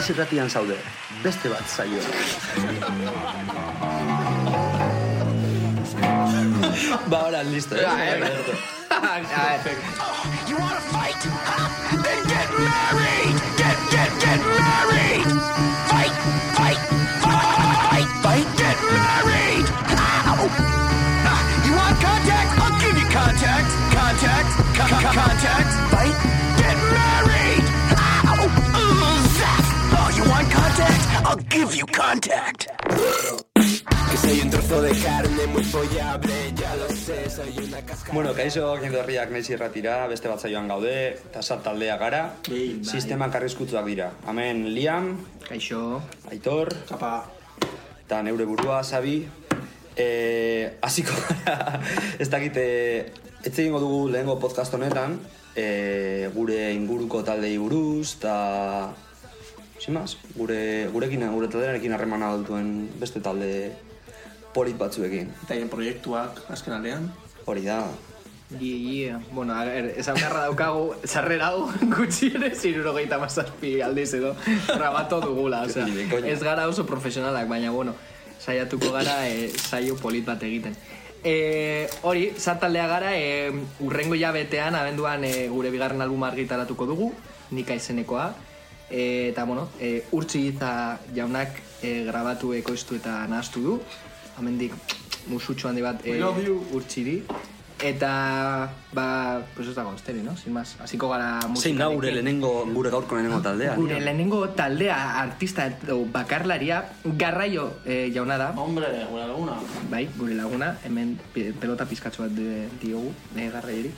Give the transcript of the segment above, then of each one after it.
Naiz irratian zaude, beste bat zaio. ba, ahora, listo. Eh? You wanna fight? Then get married! Get, get, get married! Bueno, kaixo, jende herriak naiz irratira, beste bat zaioan gaude, eta sat taldea gara, sistemak arriskutsuak dira. Hemen Liam, Kaixo. Aitor, Kapa. eta neure burua, Sabi. E, hasiko gara, ez dakite, ez egingo dugu lehengo podcast honetan, e, gure inguruko taldei buruz, eta... Sin más, gure, gurekin, gure taldearekin harremana dutuen beste talde polit batzuekin. Eta proiektuak, azken aldean. Hori da. Yeah, yeah. Bueno, a ver, esan beharra daukagu, sarrera hau gutxi ere zirurogeita mazazpi aldiz edo grabatu dugula, osea, de coña. ez gara oso profesionalak, baina, bueno, saiatuko gara e, saio polit bat egiten. E, hori, zartaldea gara, e, urrengo jabetean, abenduan e, gure bigarren albuma argitaratuko dugu, nika izenekoa, e, eta, bueno, e, urtsi jaunak e, grabatu ekoiztu eta nahaztu du, amendik musutxo handi bat e, urtsiri, eta, ba, pues ez dago, esteri, no? Sin más, hasiko gara Zein da gure musikarekin. lehenengo, gure gaurko lehenengo taldea? Gure lehenengo taldea, artista edo bakarlaria, garraio e, jauna da, Hombre, gure laguna. bai, gure laguna, hemen pe- pelota pizkatxo bat de- diogu, e, garraiori.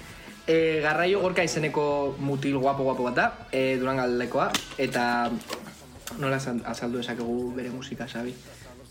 E, garraio gorka izeneko mutil guapo guapo bat da, e, durangaldekoa, eta nola azal- azaldu esakegu bere musika, sabi?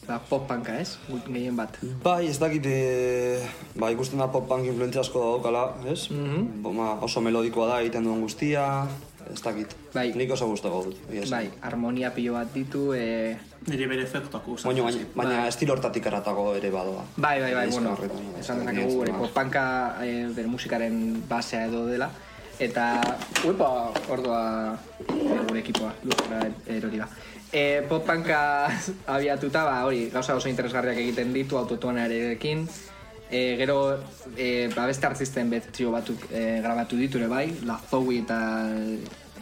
Ba, pop punka, ez? Gehien bat. Bai, ez dakit, e, ba, ikusten da pop-punk influentzia asko daukala, ez? Mhm. Ba, oso melodikoa da egiten duen guztia, ez dakit. Bai. Nik oso guztago dut. Bai, harmonia pilo bat ditu, e, Nire bere efektuak usatzen. Baina, baina, baina estilo hortatik eratago ere badoa. Bai, bai, bai, bueno, horretan, bai. esan gure dut. popanka e, bere musikaren basea edo dela. Eta, uepa, ordua e, gure ekipoa, luzera erori da. E, popanka abiatuta, ba, hori, gauza oso interesgarriak egiten ditu autotonarekin. E, gero, e, ba, beste artisten betzio batzuk e, grabatu ditu ere bai, La Zoe eta,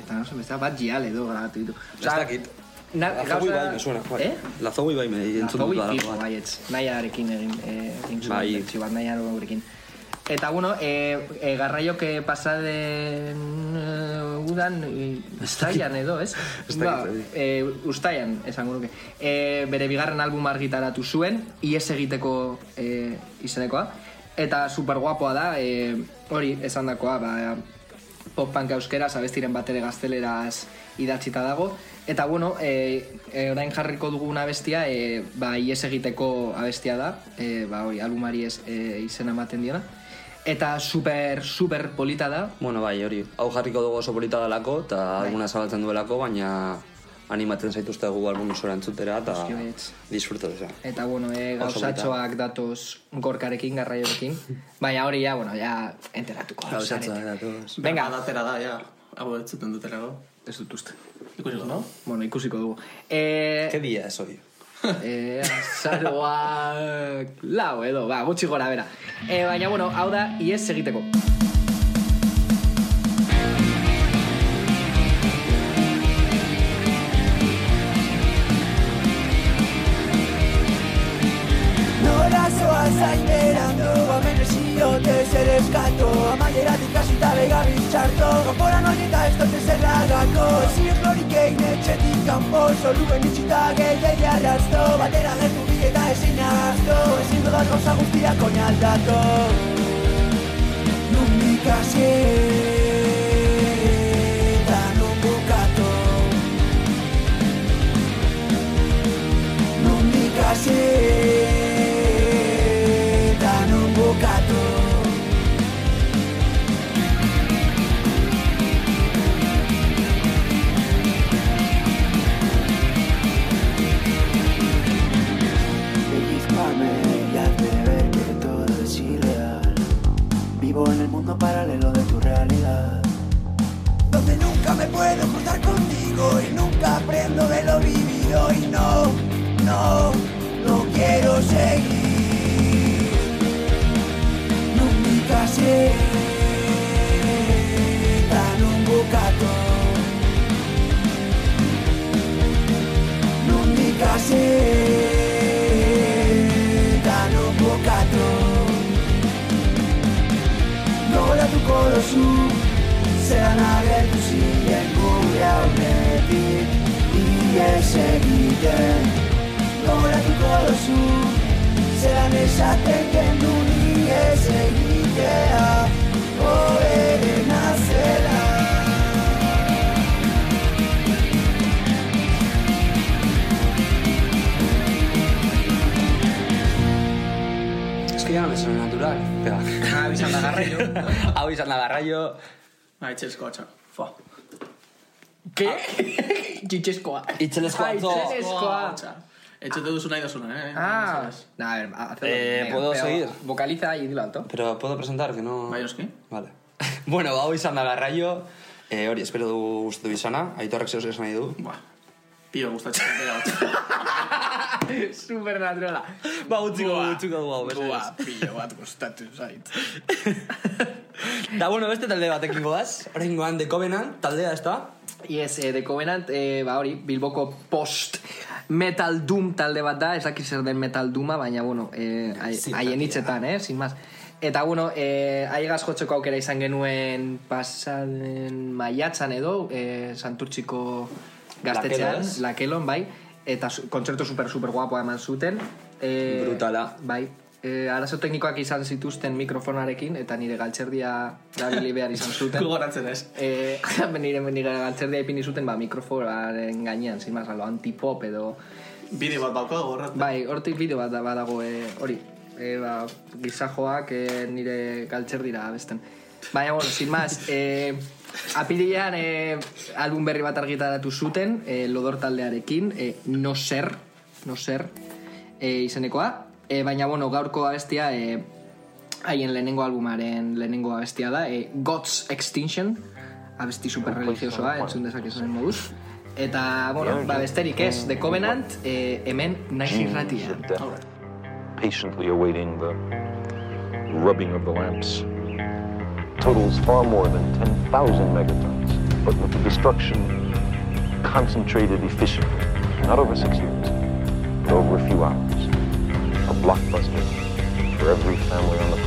eta no beste bat gial edo grabatu ditu. Dakit. Na, La Zoe bai, me suena. Bai. Eh? La Zoe bai, me entzun dut Lazoui da. fijo, baietz. Nahiarekin egin, eh, egin zuen Bai. bertsio bat, nahiarekin. Eta, bueno, e, e, garraiok eh, pasaden uh, udan, e, ustaian edo, ez? Ba, e, ustaian, esango nuke. E, bere bigarren album argitaratu zuen, ies egiteko e, izenekoa. Eta super guapoa da, e, hori, esan dakoa, ba, pop punk euskeraz, abestiren bat ere gazteleraz idatzita dago. Eta bueno, e, e, orain jarriko dugun abestia, e, ba, ies egiteko abestia da, e, ba, hori, albumari ez e, izena ematen diona. Eta super, super polita da, Bueno, bai, hori. Hau jarriko dugu oso polita dalako, eta Bai. alguna zabaltzen duelako, baina animatzen zaituzte gu album osora entzutera, eta disfruto desa. eta bueno, e, gauzatxoak datoz gorkarekin, garraiorekin. Baina hori ja, bueno, ja enteratuko. Gauzatxoak datoz. Venga, Adatera da, ja. Hau ez zuten dutelago. ez dut uste. Ikusiko, no? Bueno, ikusiko dugu. E, ¿Qué día es hoy? E, azaroak lau edo, ba, gutxi gora bera. E, baina, bueno, hau da, ies egiteko. Nora zoaz hain berandu Hemen esiote zer eskato Amaieratik hasita begabiz txarto Kanporan hori eta ez dut ezer lagako Ezin florik egin etxetik kanpo Soluen itxita gehiagri arrasto Batera gertu bi eta ezin ahazto Ezin dudak gauza guztiak oinaldako Nundik hasi eta nun bukatu. Nundik hasi Ba, itxelezko atxa. Fua. Ke? Txitxeskoa. Itxelezkoa Ah, atzo. itxelezkoa. Atxa. Etxete duzu nahi dazuna, eh? Ah, nah, a ver. Eh, Venga, ¿puedo pero seguir? Vocaliza y dilo alto. Pero puedo presentar, que no... Bai, oski. Vale. bueno, hau izan da garraio. Eh, hori, espero du gustatu izana. Aitorrek zeus esan nahi du. Ba. Pio gustatzen bera bat. Supernaturala. Ba, utziko, utziko du hau, Buah, pilo bat gustatu zait. Da, bueno, beste talde batekin goaz. Horrein goan, The Covenant, taldea, ez da? Yes, eh, The Covenant, eh, ba hori, Bilboko post metal doom talde bat da, ez dakit zer den metal dooma, baina, bueno, eh, hai- haien hitzetan, eh, sin más. Eta, bueno, eh, aigaz jotzeko aukera izan genuen pasaden maiatzan edo, eh, Santurtziko gaztetxean, Lakelon, bai, eta kontzertu super, super guapoa eman zuten. Eh, Brutala. Bai, eh, arazo teknikoak izan zituzten mikrofonarekin, eta nire galtzerdia erabili behar izan zuten. Gogoratzen ez. Eh, nire, nire galtzerdia ipini zuten ba, mikrofonaren gainean, sin más, alo, antipop edo... Bideo bat bauka gorrat. Bai, hortik bideo bat da- badago, eh, hori, eh, ba, gizajoak eh, nire galtzerdira abesten. Baina, bueno, sin más, eh, apirilean eh, album berri bat argitaratu zuten, eh, lodor taldearekin, eh, no ser, no ser, eh, izenekoa. Eh, baina, bueno, gaurko abestia, eh, haien lehenengo albumaren lehenengo abestia da, eh, God's Extinction, abesti super religiosoa, entzun dezakezuen moduz. Eta, bueno, ba, besterik ez, The Covenant, eh, hemen naiz irratia. patiently awaiting the rubbing of the lamps. Totals far more than 10,000 megatons, but with the destruction concentrated efficiently, not over six years, but over a few hours. A blockbuster for every family on the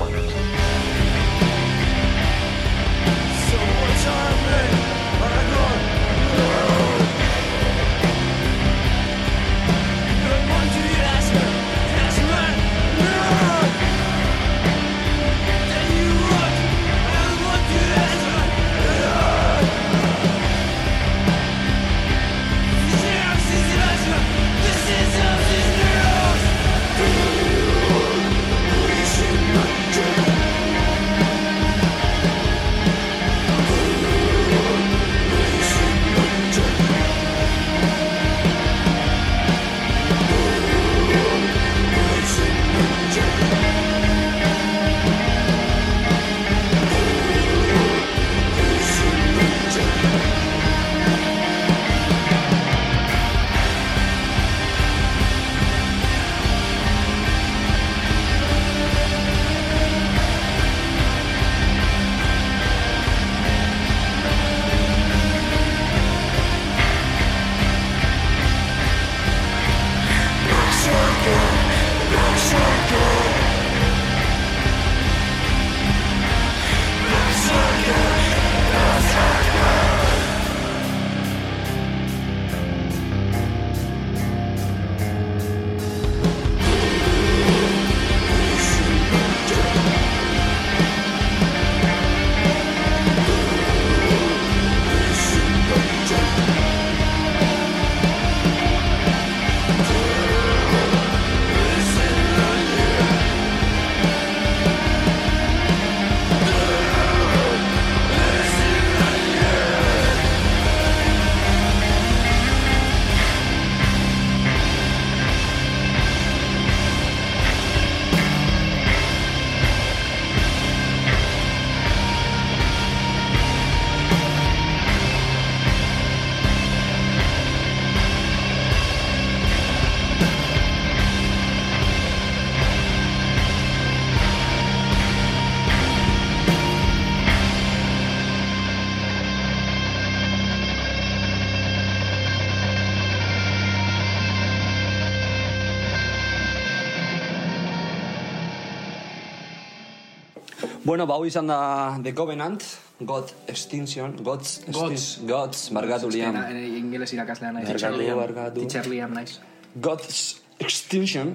Bueno, bau izan da The Covenant, God Extinction, Gods, Gods. Gods, barkatu liam. Ingeles irakaslea naiz. Liam. barkatu. Teacher Liam naiz. Gods Extinction,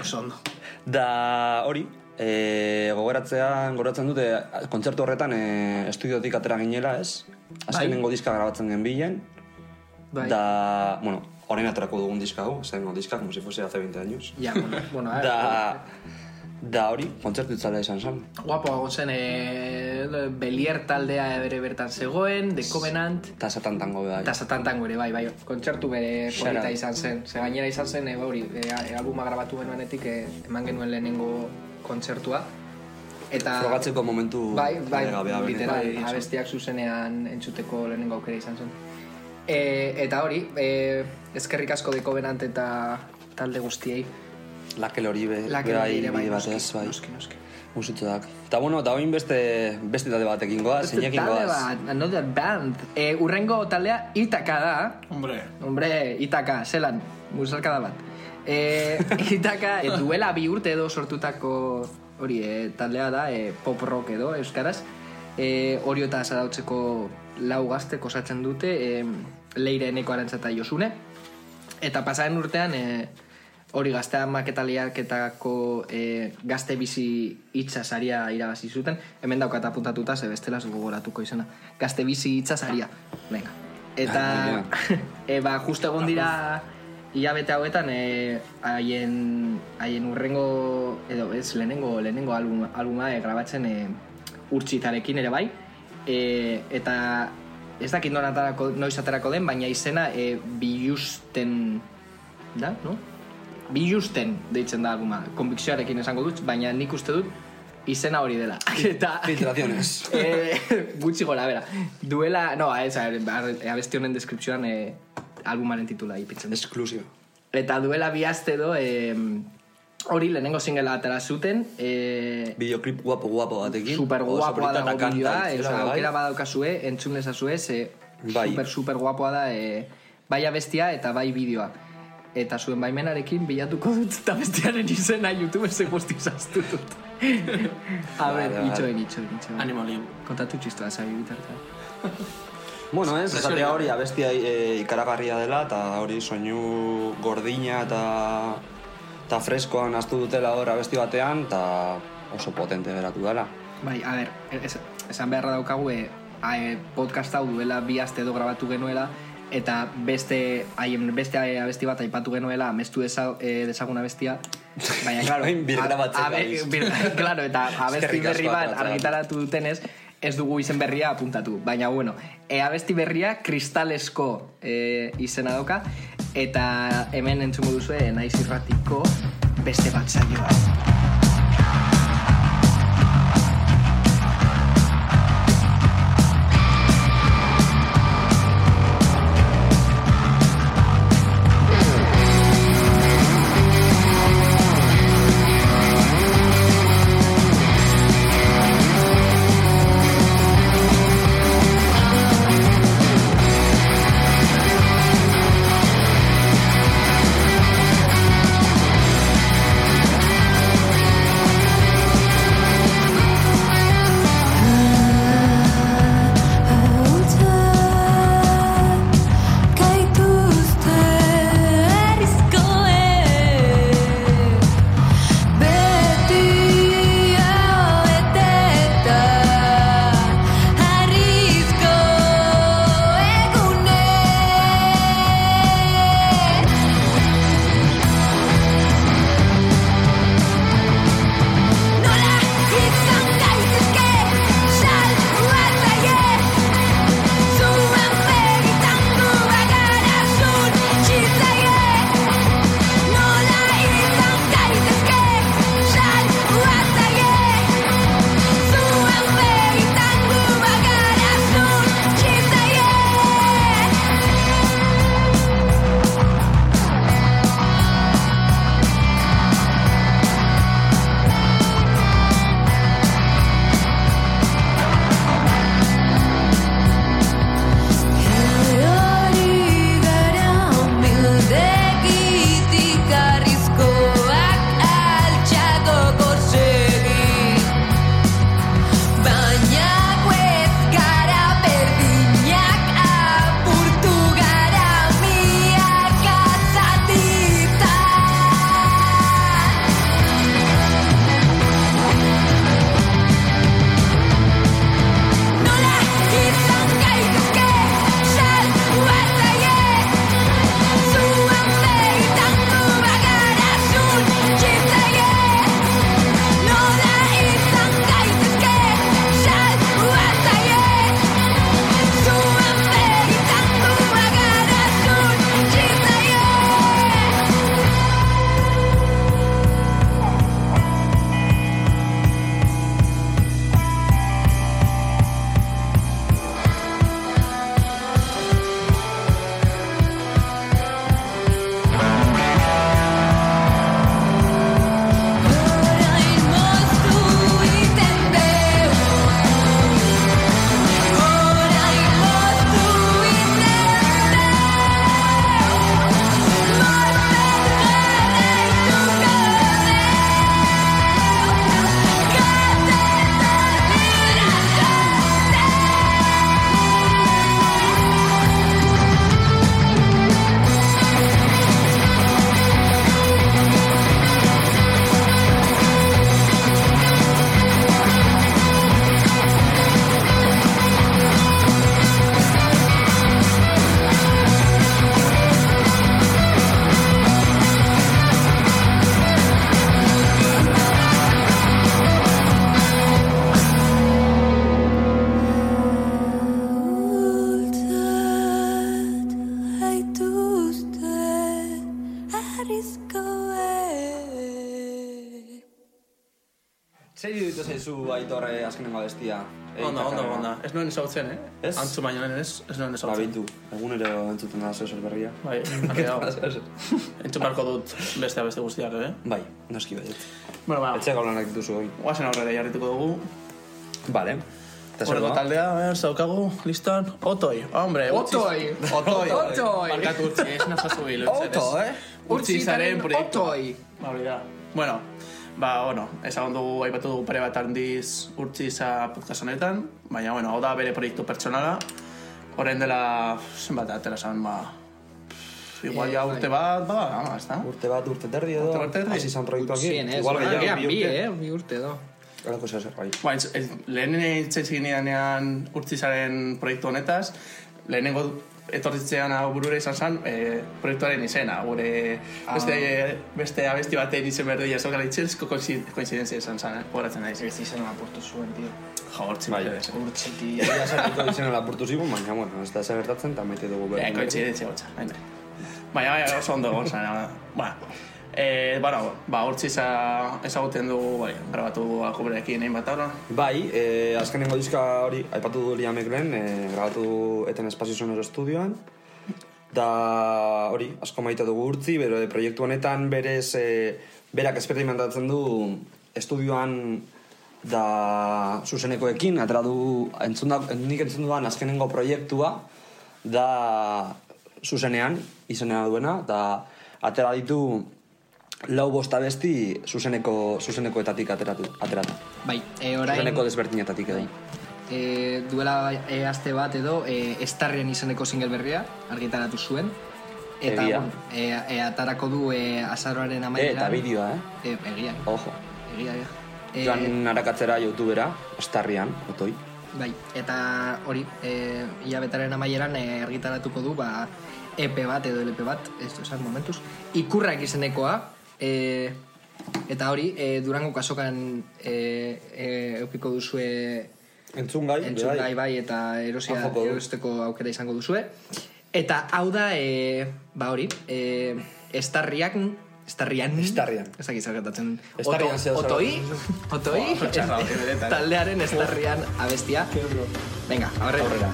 Oso ondo. da hori, e, gogoratzea, gogoratzen dute, kontzertu horretan e, estudiotik atera ginela, ez? Azkenengo diska grabatzen genbilen, Bai. da, bueno, orain aterako dugun diska hau, azkenengo diska, como si fuese hace 20 años. Ja, bueno, bueno, a ver. Da, da hori, kontzertu itzala izan zen. Guapo hago zen, e, Belier taldea bere bertan zegoen, The Covenant, Eta satan tango bai. eta satantango ere, bai, bai, kontzertu bere polita izan zen. Ze gainera izan zen, e, hori, e, albuma grabatu genuenetik e, eman genuen lehenengo kontzertua. Eta... Frogatzeko momentu Bai, bai, benetan. literal, bai, abestiak zuzenean entzuteko lehenengo aukera izan zen. E, eta hori, e, eskerrik asko de Covenant eta talde guztiei. Lakel hori be, Lakel bai, hori ere, bai, batez, bai. noski, noski. Musutxoak. Eta bueno, eta oin beste, beste talde batekin goaz, zeinekin Talde bat, another band. E, urrengo taldea Itaka da. Hombre, Hombre, Itaka, zelan, musalkada bat. E, Itaka, e, duela bi urte edo sortutako hori, e, taldea da, e, pop rock edo, euskaraz. E, Orio eta zarautzeko lau gazte osatzen dute, e, leire eneko arantza eta josune. Eta pasaren urtean, e, hori gaztea maketaliaketako e, gazte bizi hitza saria irabazi zuten. Hemen daukat apuntatuta, ze bestela gogoratuko izena. Gazte bizi hitza saria. Venga. Eta, e, ba, justo egon dira hilabete hauetan e, haien, haien urrengo, edo ez, lehenengo, lehenengo album, albuma e, grabatzen e, urtsitarekin ere bai. E, eta ez dakit noiz aterako den, baina izena e, biusten da, no? Biusten deitzen da albuma. Konbikzioarekin esango dut, baina nik uste dut izena hori dela. Eta... Filtraciones. eh, gutxi gora, bera. Duela, no, ez, a ver, abesti honen deskriptzioan eh, albumaren titula ipitzen. dut. Exclusiva. Eta duela bi aste edo, eh, hori lehenengo singela atera zuten, eh, Videoclip guapo guapo batekin. super dago kanta bideoa, itzela, oza, bai. aukera badaukazue, entzun ezazue, ze Bai. super, super guapoa da, e, bai abestia eta bai bideoa. Eta zuen baimenarekin bilatuko dut eta bestiaren izena YouTube ze guzti zaztu dut. A ber, itxoen, itxoen, itxoen. animo liu. Kontatu txistoa zabi bitartean. Bueno, ez, esatea hori abestia e, ikaragarria dela, eta hori soinu gordina eta eta freskoan astu dutela hor abesti batean, eta oso potente geratu dela. Bai, a ber, es, esan beharra daukagu e, a, e, podcast hau duela bi aste edo grabatu genuela eta beste haien beste abesti bat aipatu genuela amestu desa, e, desagun abestia baina claro Orain birgrabatzen a- abe- gabiz. bir- claro eta abesti berri bat argitaratu dutenez ez dugu izen berria apuntatu. Baina bueno e, abesti berria kristalesko e, izena doka eta hemen entzungo duzu naiz irratiko beste bat saioa onda. Ez nuen ezagutzen, eh? Ez? Antzu baino lehen ez, ez nuen Ba, ezagutzen. bintu. Egunero entzuten da zer berria. Bai, dago. Entzun beharko dut beste beste guztiak, eh? Bai, noski baiet. Bueno, ba, Etxeko lanak dituzu hori. guazen aurrera jarrituko dugu. Vale. Da? taldea, a ver, zaukagu, listan. Otoi, hombre. utzi- Otoi. Otoi. Otoi. Barkatu utzi, ez nazazu hil. Auto, eh? Urtzizaren proiektua. Otoi. Ba, hori da. Bueno, ba, bueno, ezagun dugu, aipatu dugu pare bat handiz urtziza podcast honetan, baina, bueno, hau da bere proiektu pertsonala. Horren dela, zenbat atera zan, ba, igual Eh, ja bai. urte bat, ba, ama, ez da? Urte bat, urte terdi edo. Urte bat terdi. Hasi zan proiektu ez? Igual gehiago, bi bi, urte. eh? Bi urte edo. Halako zer zer, bai. Ba, ez, ez, lehen itzen ginean urtzizaren proiektu honetaz, lehenengo etorritzean hau burura izan zen, e, proiektuaren izena, gure beste, beste abesti batean izen berdea zokala itxelzko koinzidenzia izan zen, eh? Horatzen naiz. Ez izan lapurtu zuen, tio. Jo, hortzi Bai. bai. bai. Urtsiti. Ja sartuko izena lapurtu zigun, baina, bueno, ez da zer gertatzen, eta maite dugu Eh, berdin. koinzidentzia gotza, nahi nahi. Baina, baina, oso ondo gotza, Bueno, eh, bueno, ba, urtziza ezaguten dugu, bai, grabatu berekin egin bat aurra. Bai, eh, azkenengo diska hori, aipatu du Liamek lehen, eh, grabatu eten espazio sonoro estudioan. Da hori, asko maite dugu urtzi, bero proiektu honetan berez, eh, berak esperimentatzen du estudioan da zuzenekoekin, atera du, entzun da, nik entzun dudan azkenengo proiektua, da zuzenean, izenea duena, da atera ditu lau bosta besti zuzeneko, zuzenekoetatik ateratu, ateratu. Bai, e, orain... Zuzeneko desberdinetatik edo. E, duela e, aste bat edo e, Estarrien izeneko single berria argitaratu zuen. Eta Egia. e, e, atarako du e, azaroaren amaieran. eta bideoa, eh? E, egia, Ojo. egia, egia. E, Joan arakatzera youtubera, estarrian, otoi. Bai, eta hori, e, hilabetaren amaieran e, argitaratuko du, ba, EP bat edo LP bat, ez du esan momentuz. Ikurrak izenekoa, e, eta hori, e, Durango kasokan e, e, eukiko duzue Entzun gai, entzun gai bai eta erosia Ajoko erosteko aukera izango duzue. Eta hau da, e, ba hori, e, estarriak, estarrian, Estarrian. ez dakit zer gertatzen, Estarrian Oto- otoi, otoi, benetan. taldearen estarrian abestia. Venga, aurrera. Aurrera.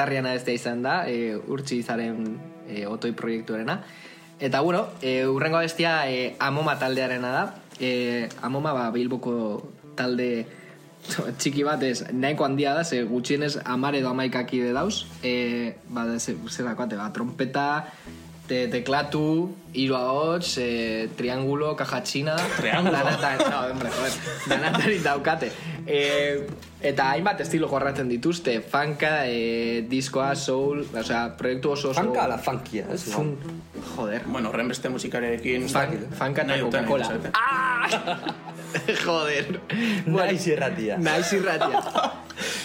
Estarriana ez izan da, e, urtsi izaren e, otoi proiektuarena. Eta bueno, e, urrengo abestia e, Amoma taldearena da. E, Amoma ba, Bilboko talde txiki bat ez nahiko handia da, ze gutxienez amar edo amaikakide dauz. E, ba, ze, zerako ate, ba, trompeta, te, teklatu, hiru ahots, e, triangulo, caja china... Triangulo? Danata, no, hombre, joder, danatari daukate. E, eta hainbat estilo jorratzen dituzte, funka, e, diskoa, soul, osea, proiektu oso oso... Fanka ala funkia, ez? Fun, joder. Bueno, horren beste musikarekin... Fun, funka eta Coca-Cola. Ah! joder. Naiz irratia. Naiz irratia.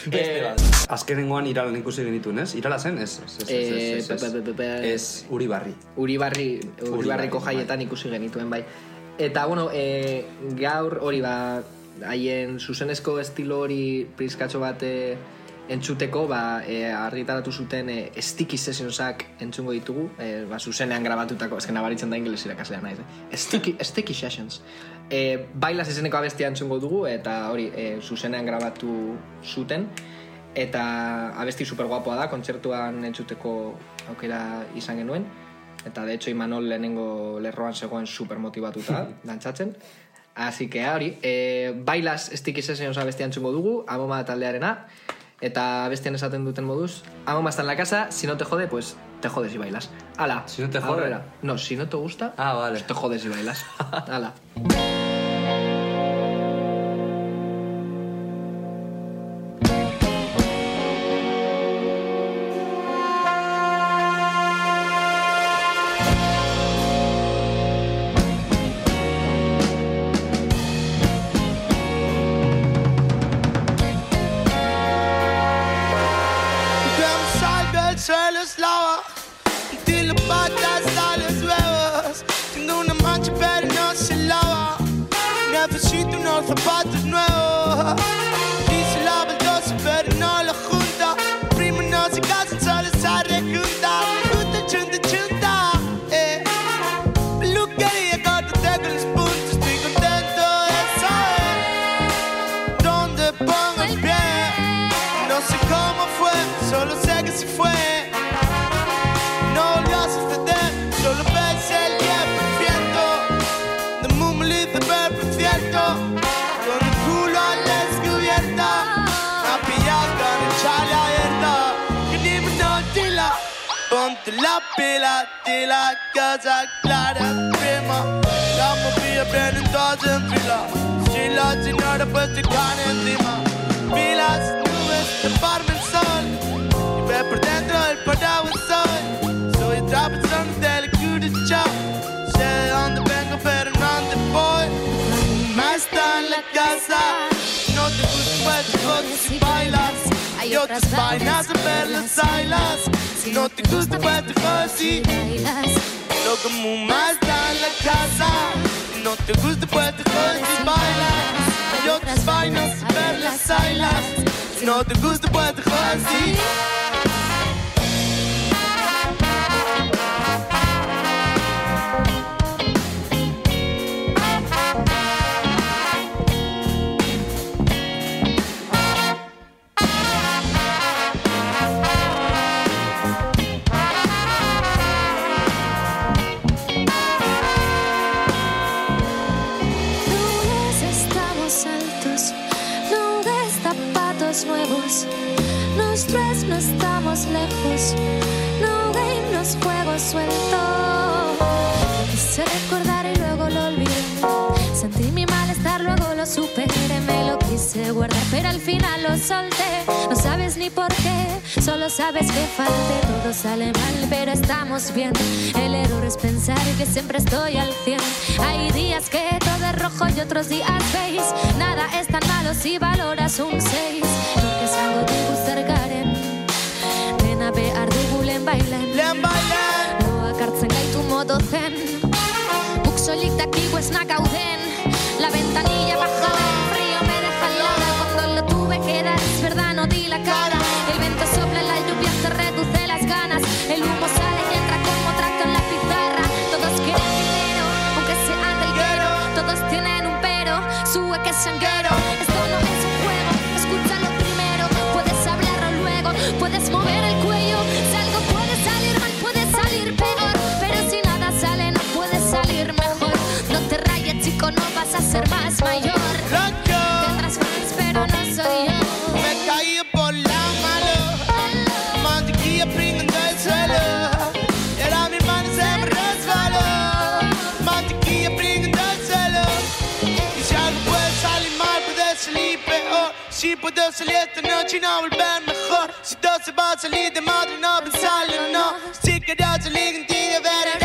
Beste Eh, bat. Azkenengoan iralan ikusi genituen, ez? Irala zen, ez? Ez, ez, ez, Eh, ez, Uribarri. Uribarri, Uribarriko bai. jaietan ikusi genituen bai. Eta bueno, e, gaur hori ba haien zuzenezko estilo hori prizkatxo bat e, entzuteko ba, e, argitaratu zuten e, sticky sessionsak entzungo ditugu. E, ba, zuzenean grabatutako, ezken nabaritzen da ingeles irakaslea naiz eh? sticky, sticky sessions. E, bailaz izeneko abestia entzungo dugu eta hori e, zuzenean grabatu zuten. Eta abesti super guapoa da, kontzertuan entzuteko aukera izan genuen. Eta de hecho Imanol lehenengo lerroan zegoen super motivatuta dantzatzen Así que hori, e, bailas sticky sessions abestia entzungo dugu, amoma taldearena, eta bestian esaten duten moduz, amoma está en la casa, si no te jode, pues te jodes y bailas. Ala. Si no te jode. aurrera. No, si no te gusta, Ah, vale. pues te jodes y bailas. Ala. Se fue. No a suceder, solo ves el 10% de mumulito perfecto. Con el culo a la descubierta, a pillar con el chale abierta. Que ni me notila, ponte la pila, de la casa clara, prima. La movida vienen todas en fila. Si la señora pues te caen encima. Pilas, nubes, taparme Ve por dentro del paraguas soy. Soy otra persona de la curucha Sé de dónde vengo pero no dónde voy. Más está en la casa. No te gusta te jodes si bailas. Y otras vainas de ver las ailas. Si no te gusta te jodes si Lo común más está en la casa. No te gusta te jodes si bailas. Hay otras vainas de ver las ailas. Si no te gusta pues te jodes no estamos lejos, no game los juegos sueltos. Quise recordar y luego lo olvidé. Sentí mi malestar, luego lo superé. Me lo quise guardar, pero al final lo solté. No sabes ni por qué, solo sabes que falte. Todo sale mal, pero estamos bien. El error es pensar que siempre estoy al 100. Hay días que todo es rojo y otros días beige. Nada es tan malo si valoras un 6. Dakigu ez Si puedo salir esta noche y no volver mejor. Si todo se va a salir de madre, no pensarlo, no. Si quiero salir contigo, verás ya no.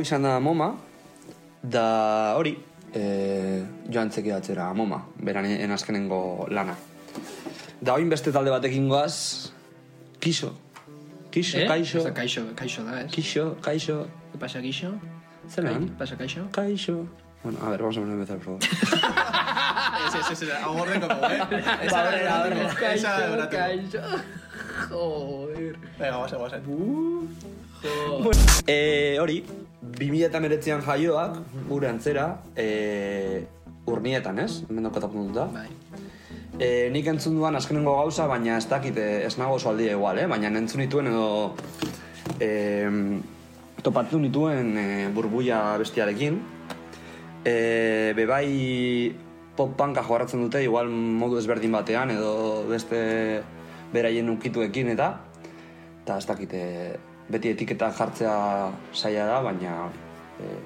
Hau izan da moma, da hori, e, joan txekidatzera moma, beran en azkenengo lana. Da hori beste talde batekin goaz, kiso. Kiso, Eh? kaixo. Ez da kaixo, kaixo da, ez? Kiso, kaixo. ¿Qué pasa, kaixo? Zelan? ¿Qué pasa, kaixo? Kaixo. Bueno, a ver, vamos a empezar, por favor. Ez, ez, ez, agorreko dugu, eh? Esa da Barrera, durateko, barrera. esa da Kaixo, durateko. kaixo. Joder. Venga, guazen, guazen. E, hori, 2008an jaioak, gure antzera, e, urnietan, ez? Hemen daukat apuntuta. Bai. E, nik entzun duan azkenengo gauza, baina ez dakit, eh, ez nago oso aldia igual, eh? Baina entzun nituen edo... E, topatu nituen e, burbuia bestiarekin. E, bebai pop punka jogarratzen dute, igual modu ezberdin batean, edo beste beraien ukituekin eta eta ez dakit, e, beti etiketa jartzea saia da, baina e,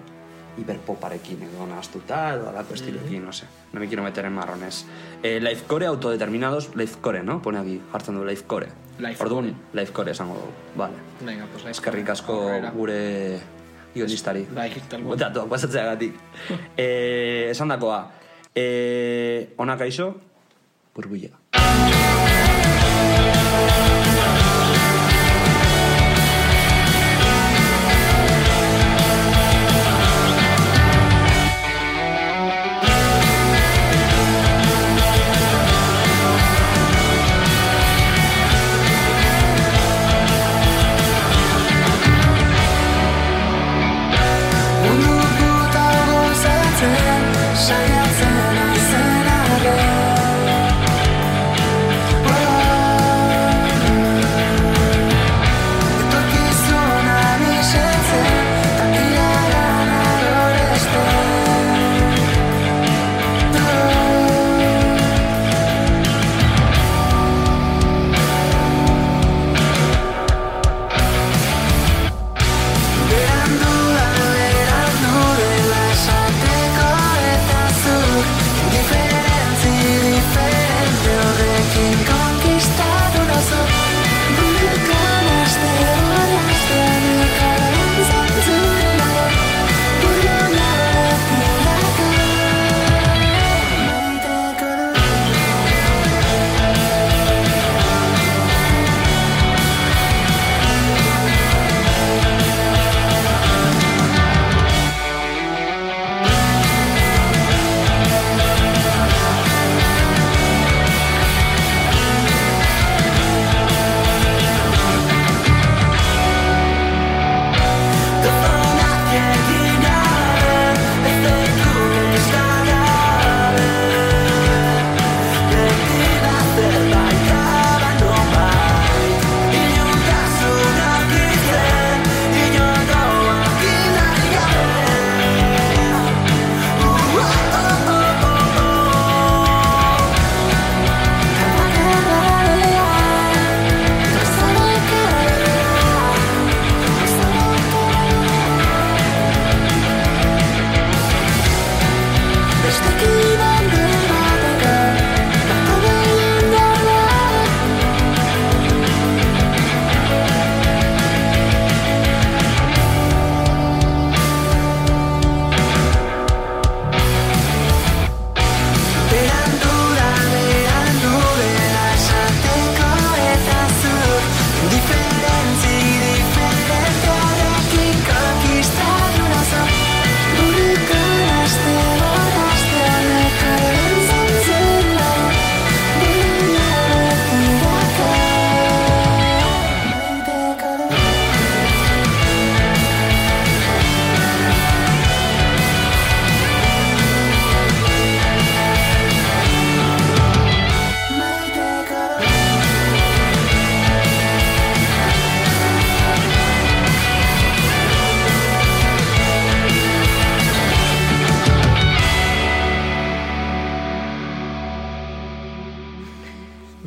hiperpoparekin edo nahaztuta edo alako estilekin, no sé. No me quiero meter en marrones. Eh, lifecore autodeterminados, lifecore, ¿no? Pone aquí, jartzen du lifecore. Lifecore. Orduan, lifecore esango dugu, vale. Venga, pues Eskerrik asko gure guionistari. Bai, tal cual. Datuak pasatzeagatik. eh, esan dakoa, eh, ona kaixo, burbuia.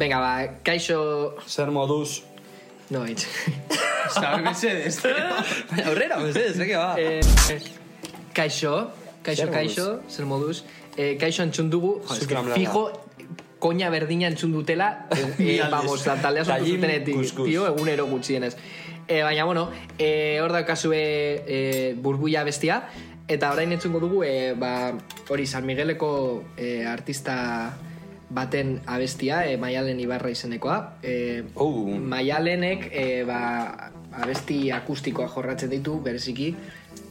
Venga, ba, kaixo... Zer moduz? No, itx. Zabe, mesedez. Aurrera, mesedez, eke ba. eh, kaixo, kaixo, kaixo, zer moduz. Eh, kaixo entzun dugu, fijo, koña berdina entzun dutela, eh, vamos, la taldea sortu Tallin zutenetik, kuskus. tio, egunero gutxienez. Eh, baina, bueno, eh, hor daukazue eh, burbuia bestia, eta orain entzungo dugu, eh, ba, hori San Migueleko eh, artista baten abestia, eh, Maialen Ibarra izenekoa. Eh, Oh. Maialenek eh, ba, abesti akustikoa jorratzen ditu, bereziki,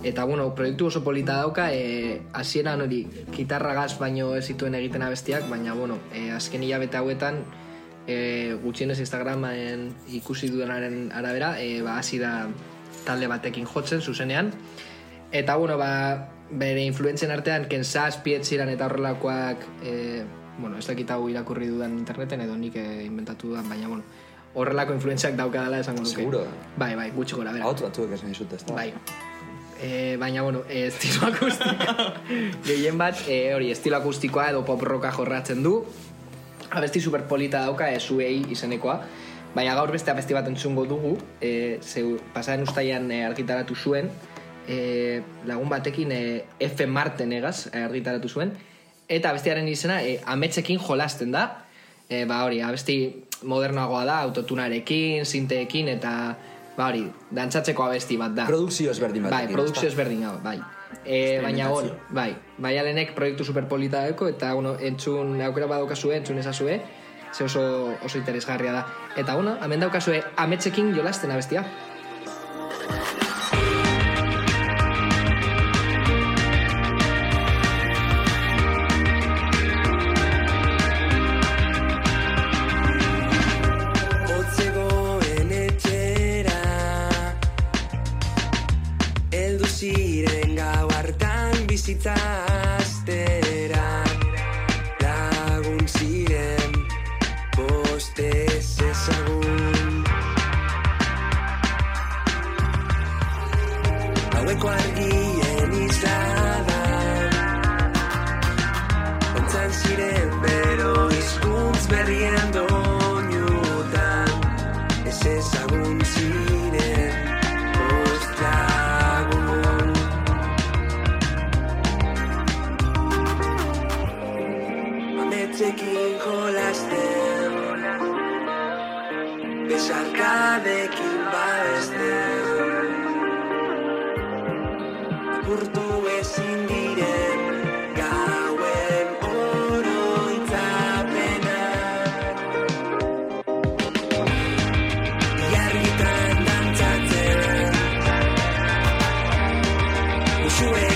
Eta, bueno, proiektu oso polita dauka, e, hasieran hori, gitarra gaz baino ez zituen egiten abestiak, baina, bueno, e, azken hilabete hauetan, e, gutxienez Instagramen ikusi duenaren arabera, e, ba, hasi da talde batekin jotzen, zuzenean. Eta, bueno, ba, bere influentzen artean, kensaz, pietziran eta horrelakoak, e, bueno, ez dakit hau irakurri dudan interneten, edo nik e, inventatu dudan, baina, bueno, horrelako influentzak daukadala esango nuke. Seguro. Bai, bai, gutxi gora, bera. Hautu batzuek esan dizut, ez da? Bai. E, baina, bueno, e, estilo akustikoa. Gehien bat, e, hori, estilo akustikoa edo pop rocka jorratzen du. Abesti superpolita dauka, e, zuei izenekoa. Baina gaur beste abesti bat entzungo dugu, e, zeu, pasaren ustaian e, argitaratu zuen, e, lagun batekin e, F. Marten egaz argitaratu zuen, eta abestiaren izena e, ametsekin jolasten da, e, ba hori, abesti modernoagoa da, autotunarekin, sinteekin, eta ba hori, dantzatzeko abesti bat da. Produkzio ezberdin Bai, batekin, produkzio ezberdin hau, bai. E, baina bon, bai, bai alenek proiektu superpolita dauko eta bueno, entzun aukera badaukazue, entzun ezazue, ze oso, oso interesgarria da. Eta bueno, hemen daukazue ametsekin jolasten abestia. time Usuekin botatzen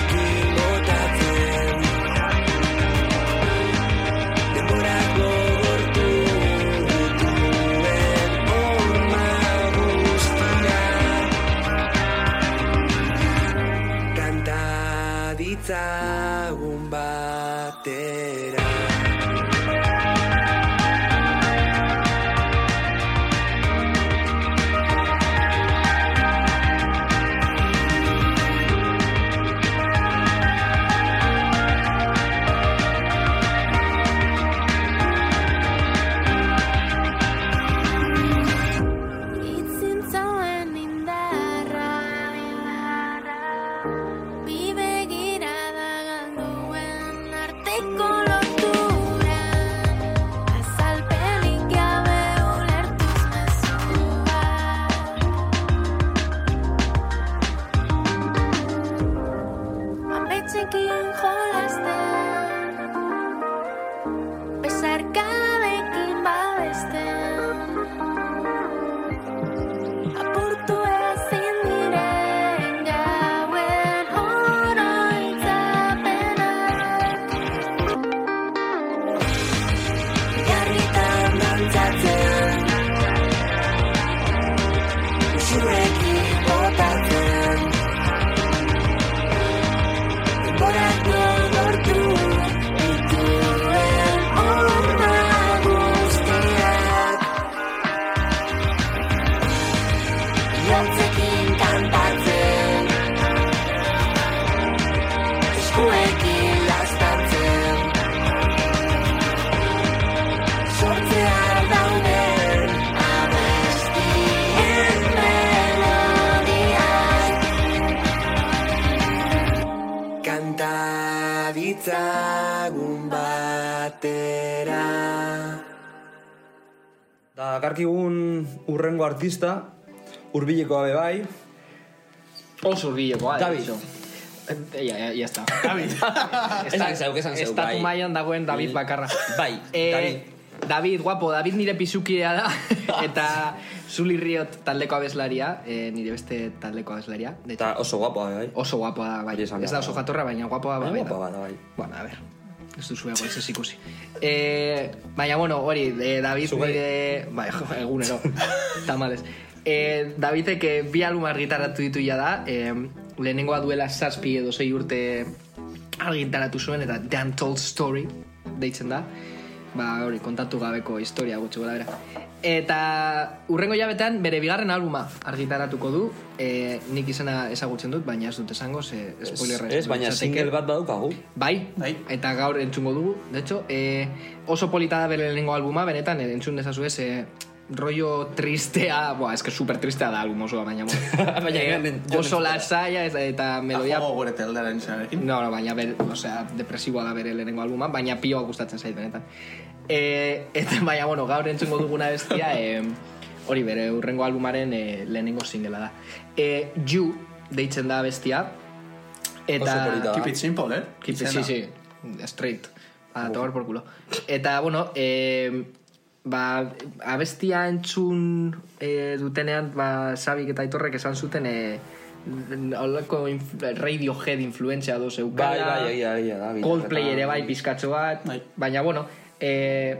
urrengo artista, urbilekoa be bai, Oso urbilekoa. David. Ya, ya, ya está. David. Esan zeuk, esan zeuk, Estatu bai. mailan dagoen David bakarra. Bai, Eh, David. David, guapo, David nire pizukidea da eta Zuli Riot taldeko abeslaria, eh, nire beste taldeko abeslaria. Eta oso guapoa bai. oso guapoa da, bai. Ez da oso da. jatorra, baina guapoa Baina bai. guapoa da, bai. Bueno, a ver. Ez duzu ego ez ikusi. Eh, baina, bueno, hori, eh, David Zugai. nire... Bai, egunero, tamales. Eh, Davidek eh, bi album argitaratu ditu ja da, eh, lehenengoa duela zazpi edo sei urte argitaratu zuen, eta The Untold Story deitzen da. Ba, hori, kontatu gabeko historia gutxi gora bera. Eta urrengo jabetean bere bigarren albuma argitaratuko du, eh, nik izena ezagutzen dut, baina ez dut esango, ze spoilerra Ez, baina single bat badaukagu. Bai, Bai. eta gaur entzungo dugu. De hecho, eh, oso polita da bere lehenengo albuma, benetan, eh, entzun dezazu ez, eh, rollo tristea, boa, es que super tristea da album osoa, baina, Baina eh, joan oso lasaia eta, eta melodia... Jogo gure teldaren izenarekin. No, no, baina, ber, osea, depresiboa da bere lehenengo albuma, baina pioa gustatzen zait benetan. E, eta, baina, bueno, gaur entzungo duguna bestia, e, hori bere urrengo albumaren e, lehenengo singela da. E, you, deitzen da bestia, eta... Oso. Keep it simple, eh? Keep it, sí, sí, straight. A tomar por culo. Eta, bueno, eh, ba, abestia entzun eh, dutenean, ba, Sabik eta Aitorrek esan zuten eh, holako inf Radiohead influentzia do Bai, zeukala. bai, egia, egia, da. Coldplay ere bai pizkatxo bat, Bai. baina bueno, eh,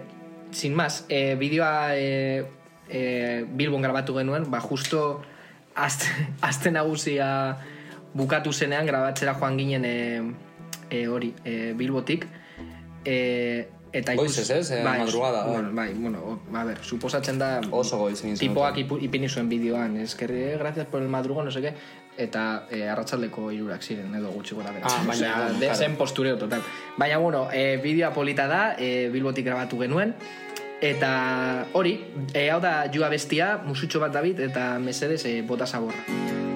sin más, eh, bideoa eh, eh, Bilbon grabatu genuen, ba justo azte, azte nagusia bukatu zenean grabatzera joan ginen eh, eh, hori, eh, Bilbotik, eh, eta Goizez, ez? Eh, madrugada, bai. bueno, bai, bueno, o- a ver, suposatzen da Oso goiz tipoak ipini zuen bideoan, eskerri, gracias por el madrugo, no sé qué, eta eh, arratsaldeko irurak ziren, edo gutxi gora bera. Ah, baina, Osea, de, zen postureo total. Baina, bueno, eh, bideoa polita da, eh, Bilbotik grabatu genuen, eta hori, eh, hau da jua bestia, musutxo bat David, eta mesedes eh, bota zaborra.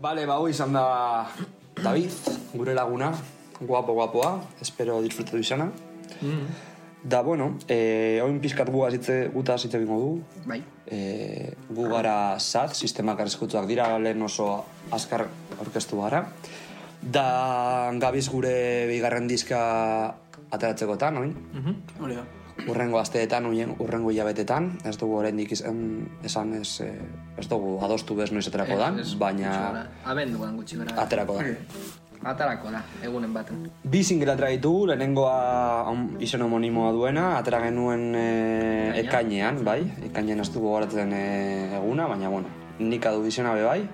Bale, ba, izan da David, gure laguna, guapo guapoa, espero disfrutatu izana. Mm. Da, bueno, eh, oin pizkat gu azitze, guta azitze bingo du. Bai. Eh, gu gara SAT, sistema arriskutuak dira, lehen oso azkar orkestu gara. Da, gabiz gure bigarren diska ateratzekotan, oin? Hori da. Urrengo asteetan, uien, urrengo hilabetetan, ez dugu oraindik izan, esan ez, eh, ez dugu adostu bez noiz aterako dan, ez, baina. Abenduan gutxi gara. aterako da. Atarako da, egunen baten. Bi single atera ditugu, lehenengoa on- izen homonimoa duena, atera genuen e, ekainean, bai, ekainean ez dugu goratzen e, eguna, baina bueno, nik adu izena be bai,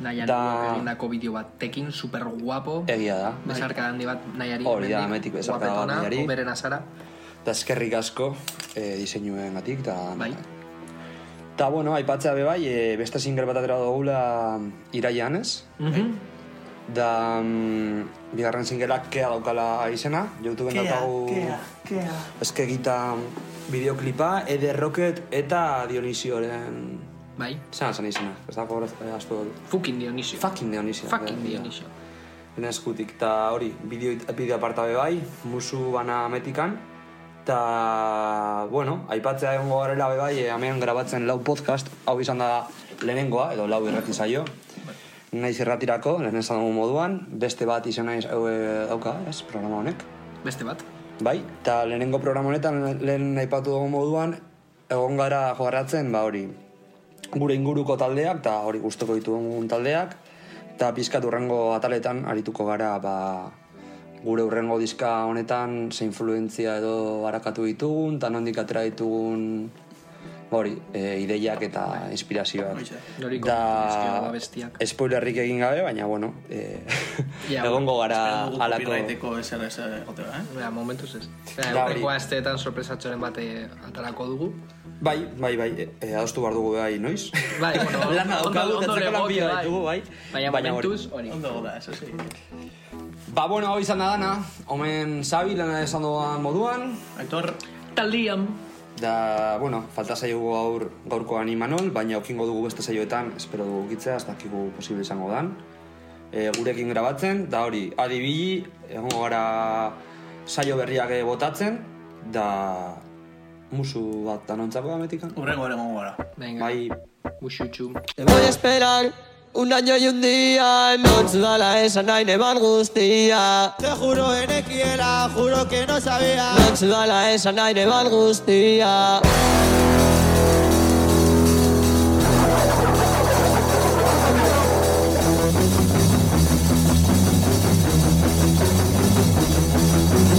Nahian Da- egindako bideo bat, tekin super guapo. egia da. Besarka handi bat nahiari. Hori da, hemetik besarka bat nahiari. Uberen azara. Eta eskerrik asko e, diseinuen gatik, eta... Bai. Ta, bueno, aipatzea be bai, e, beste single bat atera dugula iraian ez, Mhm. da mm, bigarren singleak kea daukala izena, YouTubeen daukagu... kea. Eskegita bideoklipa, Eder Rocket eta Dionisioren... Bai. Zeran zen izena, ez da gogoraz, eh, asko dut. Fucking Dionisio. Fucking Dionisio. Fucking eh, Dionisio. Bene eskutik, eta hori, bideo, bideo aparta be bai, musu bana metikan, eta, bueno, aipatzea egongo garela be bai, eh, hemen grabatzen lau podcast, hau izan da lehenengoa, edo lau irrati zaio, naiz irratirako, lehen esan dugu moduan, beste bat izan naiz dauka, ez, programa honek. Beste bat. Bai, eta lehenengo programa honetan lehen aipatu dugu moduan, egon gara jogarratzen, ba hori, gure inguruko taldeak, eta hori gustoko ditugun taldeak, eta pizkat urrengo ataletan arituko gara, ba, gure urrengo diska honetan ze influentzia edo barakatu ditugun, eta nondik atera ditugun, ba hori, e, ideiak eta inspirazioak. Abestiak. Spoilerrik egin gabe, baina bueno, e, Ja, egongo gara Espero alako... copyrighteko eser eser egotera, eh? Ja, momentuz ez. Da. Urrengo asteetan sorpresatxoren bate atarako dugu. Bai, bai, bai, e, e, adostu behar dugu bai, noiz? Bai, bueno, Lana daukagu, atzeko lan bai. ditugu, bai. Baina momentuz, hori. Ondo goda, eso sí. Ba, bueno, hau izan da dana, omen Xabi lana esan duan moduan, Aitor, Taldian. da, bueno, falta zaiogu gaur gaurkoan Imanol, baina okingo dugu beste saioetan, espero dugu gitzea, ez dakigu posible izango dan. E, gurekin grabatzen, da hori, adibili, egongo gara saio berriak botatzen, da musu bat danontzako da metikan. urrengo ere gongo gara. Venga, Bai, buxutxu. Te voy a esperar un año y un día Non zudala esan nahi neban guztia Te juro enekiela, juro que no sabía. Non zudala esan nahi neban guztia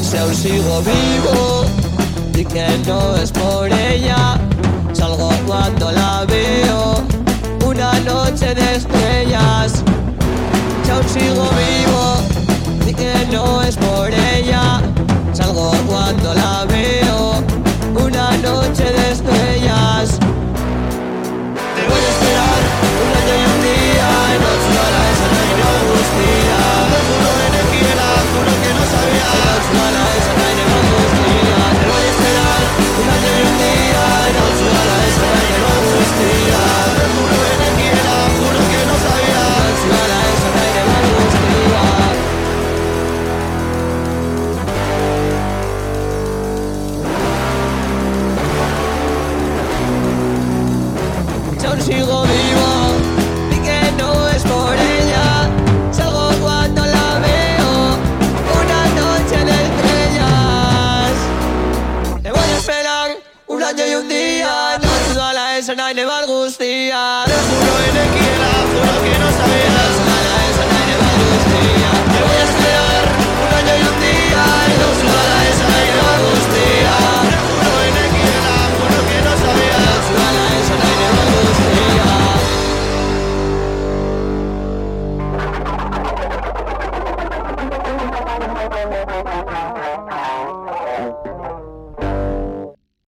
Si aún sigo vivo, di que no es por ella. Salgo cuando la veo, una noche de estrellas. Aún sigo vivo, di que no es por ella. Salgo cuando la veo, una noche de estrellas. Te voy a esperar un año y un día, no sola esa noche me angustia. Te juro enequiela, juro que no sabía. Y un día, no suda la esa nahi nebar guztia. Te juro en equiela, juro que no sabía. No suda la esa nahi nebar guztia. Te voy a esperar un año y un día, no suda la